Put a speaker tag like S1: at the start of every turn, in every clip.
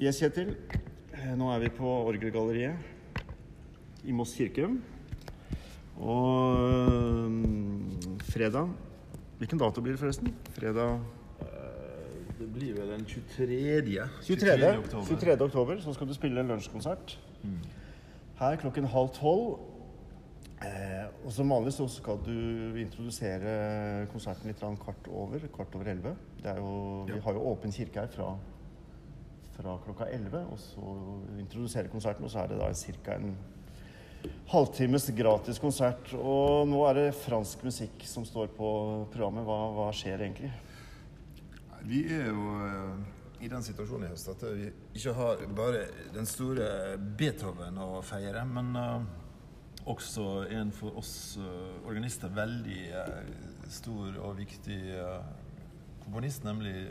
S1: Yes, Kjetil. Eh, Nå er vi på Orgelgalleriet i Moss kirke. Og øhm, fredag Hvilken dato blir det, forresten? Fredag
S2: Det blir vel den 23.
S1: 23.
S2: oktober.
S1: 23. oktober. Så skal du spille en lunsjkonsert her klokken halv tolv. Eh, og som vanlig så skal du introdusere konserten litt kvart over. Kvart over elleve. Det Vi har jo åpen kirke her fra, fra klokka elleve. Og så introdusere konserten, og så er det da ca. en halvtimes gratis konsert. Og nå er det fransk musikk som står på programmet. Hva, hva skjer egentlig?
S2: Vi er jo eh, i den situasjonen i høst at vi ikke har bare den store Beethoven å feire, men eh, også en for oss eh, organister veldig stor og viktig komponist, nemlig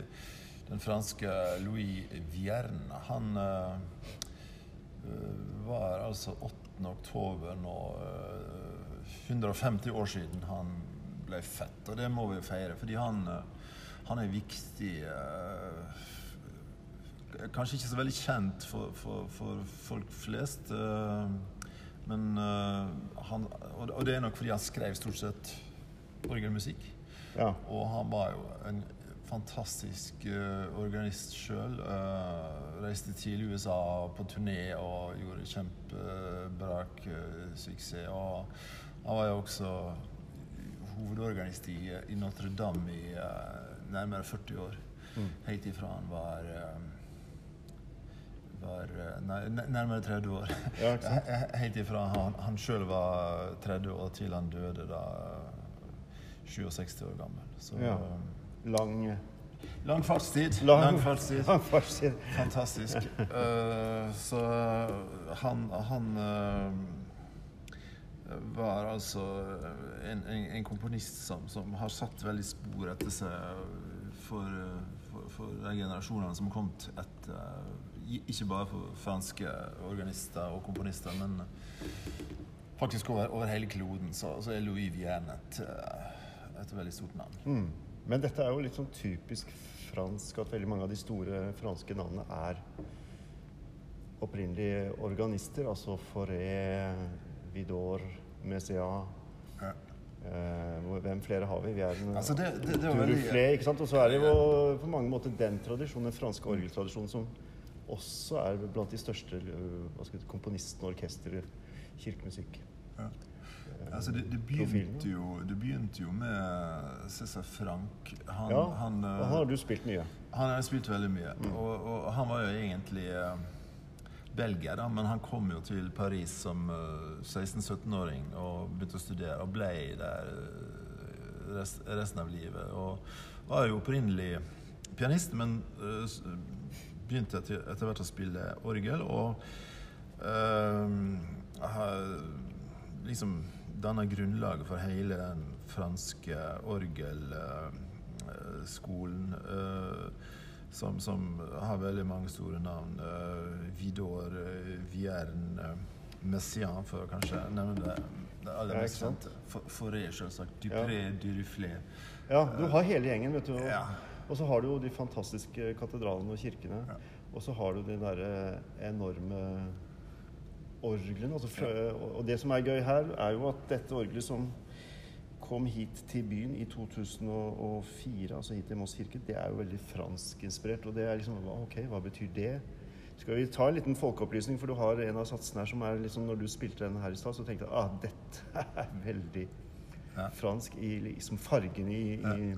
S2: den franske Louis Vierne. Han eh, eh, var altså 8. oktober nå eh, 150 år siden han ble født, og det må vi feire, fordi han eh, han er viktig eh, Kanskje ikke så veldig kjent for, for, for folk flest. eh, men eh, han og det er nok fordi han skrev stort sett orgelmusikk.
S1: Ja.
S2: Og han var jo en fantastisk eh, organist sjøl. reiste til USA på turné og gjorde kjempebrak uh, suksess. Og han var jo også hovedorganist i, i Notre-Dame i eh, nærmere 40 år. Helt ifra han var eh, var eh, nei, nærmere 30 år.
S1: Ja,
S2: Helt ifra han, han sjøl var 30 år til han døde da eh, 67 år gammel. Så
S1: Ja.
S2: Eh,
S1: Lang,
S2: lang fartstid.
S1: lang,
S2: Lang fartstid.
S1: lang fartstid.
S2: Fantastisk. Uh, så han, han uh, var altså en, en, en komponist som, som har satt veldig spor etter seg for, for, for de generasjonene som har kommet etter. Ikke bare for franske organister og komponister, men faktisk over, over hele kloden. Så, så er Louis Vienne et, eh, et veldig stort navn.
S1: Mm. Men dette er jo litt sånn typisk fransk at veldig mange av de store franske navnene er opprinnelige organister. Altså Forêt, Vidor, Messia
S2: Ja.
S1: eh, Hvem flere har vi? Vi er en
S2: Altså det, det, det veldig
S1: ikke sant? Og så er det jo på mange måter den tradisjonen, den franske orgeltradisjonen, som også er blant de største hva skal det, si, og orkester, kirkemusikk.
S2: Ja. Altså det, det, begynte jo, det begynte jo med Cæsar Frank. Han,
S1: Ja,
S2: han,
S1: og
S2: eh,
S1: han har du spilt mye.
S2: han har spilt veldig mye. Og, og han var jo egentlig eh, belgier, da, men han kom jo til Paris som eh, 16-17-åring og begynte å studere og ble der eh, resten av livet. Og var jo opprinnelig pianist, men eh, begynte etter, hvert å spille orgel. Og eh, har liksom danna grunnlaget for hele den franske orgelskolen. som, som har veldig mange store navn. Uh, Vidor, uh, Vierne, Messiaen, for å kanskje nevne det, det aller
S1: Ja,
S2: mest kjente. Foré, selvsagt. Dupré, Duruflé.
S1: Ja, du har hele gjengen, vet du. Og,
S2: Ja.
S1: og så har du jo de fantastiske katedralene og kirkene.
S2: Ja.
S1: Og så har du de derre enorme orglene. Altså, fra- og- det som er gøy her, er jo at dette orgelet som kom hit til byen i 2004, altså hit til Moss kirke, det er jo veldig franskinspirert. Og det er liksom Ok, hva betyr det? Skal vi ta en liten folkeopplysning, for du har en av satsene her som er liksom Når du spilte den her i stad, så tenkte jeg ah, dette er veldig
S2: Ja.
S1: fransk i liksom fargen i, i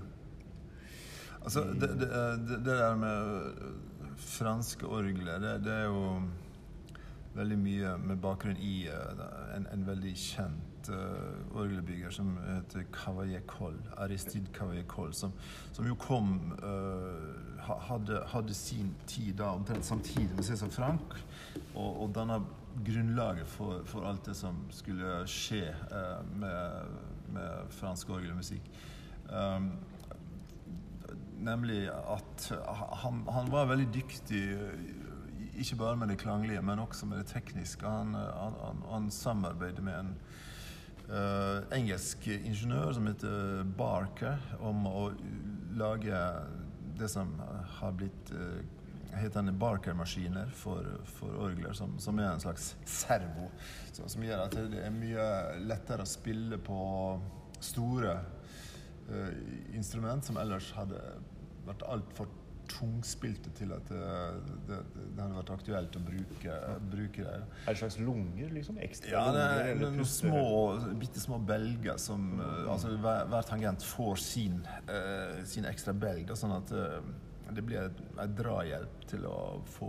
S2: Altså, det, det, det, det der med franske orgler, det, det er jo veldig mye med bakgrunn i eh, en, en veldig kjent uh, orgelbygger som heter Aristide Cavalier Coll, som, som jo kom uh, hadde, hadde sin tid da omtrent samtidig med Cæsar Frank, og, og danna grunnlaget for, for alt det som skulle skje uh, med, med fransk orgelmusikk. Um, Nemlig at han, han var veldig dyktig, ikke bare med det klanglige, men også med det tekniske. Han, han, han, han samarbeidet med en uh, engelsk ingeniør som heter Barker, om å lage det som har blitt uh, heter Barker-maskiner for, for, orgler, som, som, er en slags servo. Så, som gjør at det er mye lettere å spille på store uh, instrument som ellers hadde vært altfor tungspilte til at det, det, det, hadde vært aktuelt å bruke, bruke det.
S1: Er det slags lunger? liksom? Ekstra
S2: ja, det er
S1: lunger?
S2: noen små, bitte små belger som mm. altså hver, hver, tangent får sin, uh, sin ekstra belg. sånn at uh, det blir en drahjelp til å få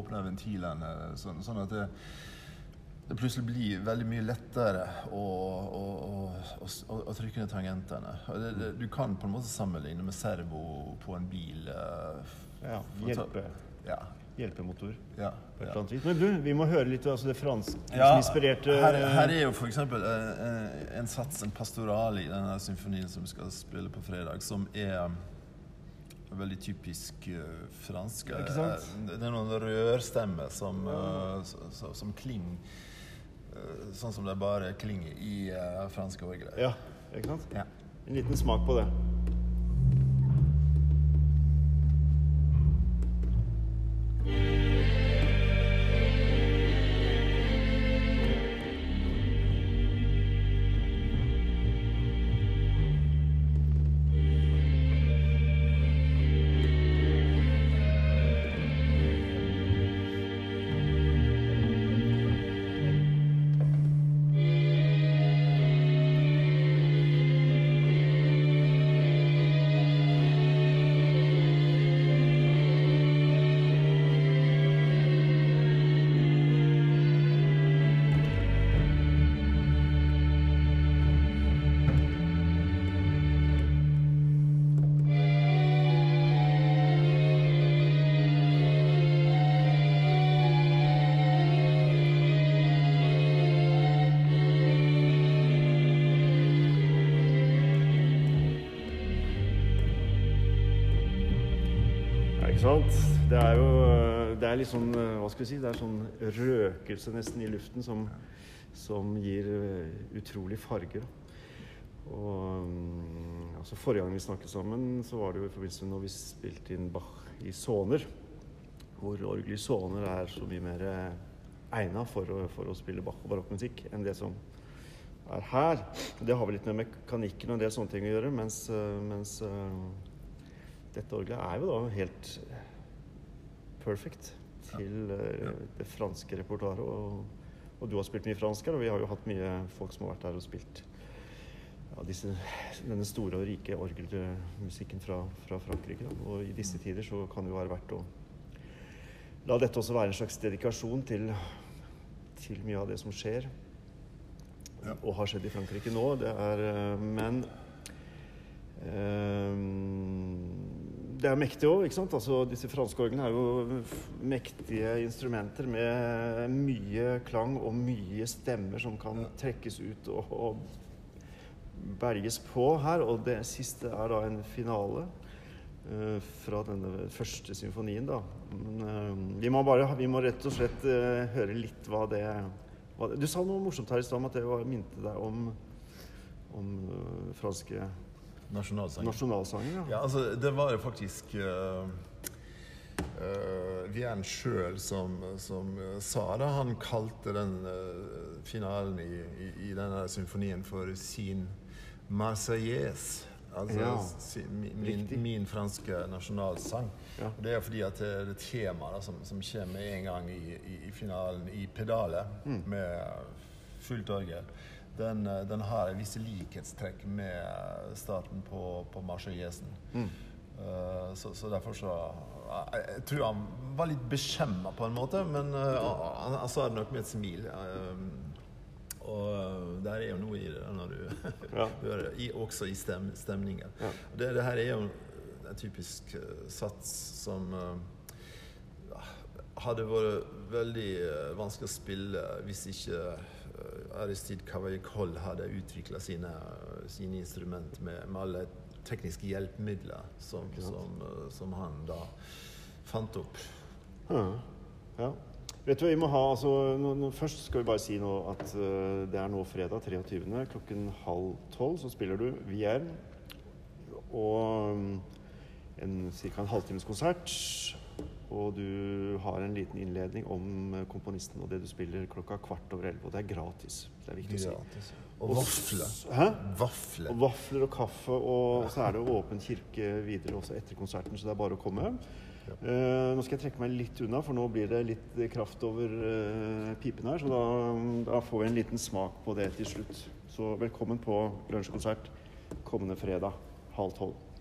S2: åpna ventilene. Sånn, sånn at det, det plutselig blir veldig mye lettere å, å, å, å trykke ned tangentene. Det, det, du kan på en måte sammenligne med servo på en bil. Uh,
S1: ja, hjelpe. Ja. Hjelpemotor.
S2: Ja,
S1: ja. Men du, vi må høre litt altså det franske ja, som inspirerte
S2: her, her, er jo f.eks. Uh, en sats, en pastoral, i denne symfonien som vi skal spille på fredag, som er veldig typisk uh, fransk. Det er noen rørstemmer som, uh, som, som klinger Eh, sånn som det bare klinger i uh, franske orgeler.
S1: Ja, ikke sant?
S2: Ja.
S1: En liten smak på det. Sant? Det er jo det er litt sånn Hva skal vi si? Det er sånn røkelse nesten i luften som, som gir eh, utrolig farger. Og mm, altså Forrige gang vi snakket sammen, så var det jo i forbindelse med når vi spilte inn Bach i Soner. Hvor orgelet i Soner er så mye mer eh, egna for, for, å spille Bach og barokkmusikk enn det som er her. Det har vel litt med mekanikken og en del sånne ting å gjøre. Mens, eh, mens dette orgelet er jo da helt perfect til uh, det franske repertoaret. Og, og, du har spilt mye fransk her, og vi har jo hatt mye folk som har vært her og spilt ja, disse, denne store og rike orgelmusikken fra, fra Frankrike. Da. Og i disse tider så kan det jo være verdt å la dette også være en slags dedikasjon til, til mye av det som skjer. Ja. Og har skjedd i Frankrike nå. Det er, eh, men um, det er mektig òg. Altså, disse franske orglene er jo mektige instrumenter med mye klang og mye stemmer som kan trekkes ut og, og berges på her. Og det siste er da en finale uh, fra denne første symfonien, da. Men, uh, vi, må bare, vi må rett og slett uh, høre litt hva det, hva det Du sa noe morsomt her i stad om at det var, minte deg om, om franske
S2: Nasjonalsangen.
S1: Nasjonalsangen ja.
S2: ja, altså det var jo faktisk uh, uh, Vien sjøl som, som uh, sa det. Han kalte den uh, finalen i, i, i, denne symfonien for sin Marseillaise. Altså ja, min, min, franske nasjonalsang. Ja. Det er fordi at det er et tema da, som, som, kommer en gang i, i, i finalen i pedalet mm. med fullt orgel den, eh, den har visse likhetstrekk med starten på, på Marseillaisen. Mm. Uh, så, så, derfor så jeg, jeg, tror han var litt beskjemma på en måte, men uh, han, han, sa det nok med et smil. Uh, og der er jo noe i det når du ja. hører det, også i stem, stemningen. Ja. Det, det, her er jo en typisk sats som hadde vært veldig vanskelig å spille hvis ikke Aristide Cavaillé-Coll hadde utvikla sine, sine instrument med, med, alle tekniske hjelpemidler som, som, som, han da fant opp.
S1: Ja. ja. Vet du, vi må ha, altså, nå, nå, Først skal vi bare si nå at uh, det er nå fredag 23. klokken halv tolv. Så spiller du Vierne. Og um, en, ca. en halvtimes konsert. Og du har en liten innledning om eh, komponisten og det du spiller klokka kvart over elleve. Og det er gratis. Det er viktig å si.
S2: Og vafler.
S1: Hæ?
S2: Vafler.
S1: Og vafler og kaffe, og så er det åpen kirke videre også etter konserten, så det er bare å komme. Eh, nå skal jeg trekke meg litt unna, for nå blir det litt kraft over uh, pipen her. Så da, da får vi en liten smak på det til slutt. Så velkommen på lunsjkonsert kommende fredag halv tolv.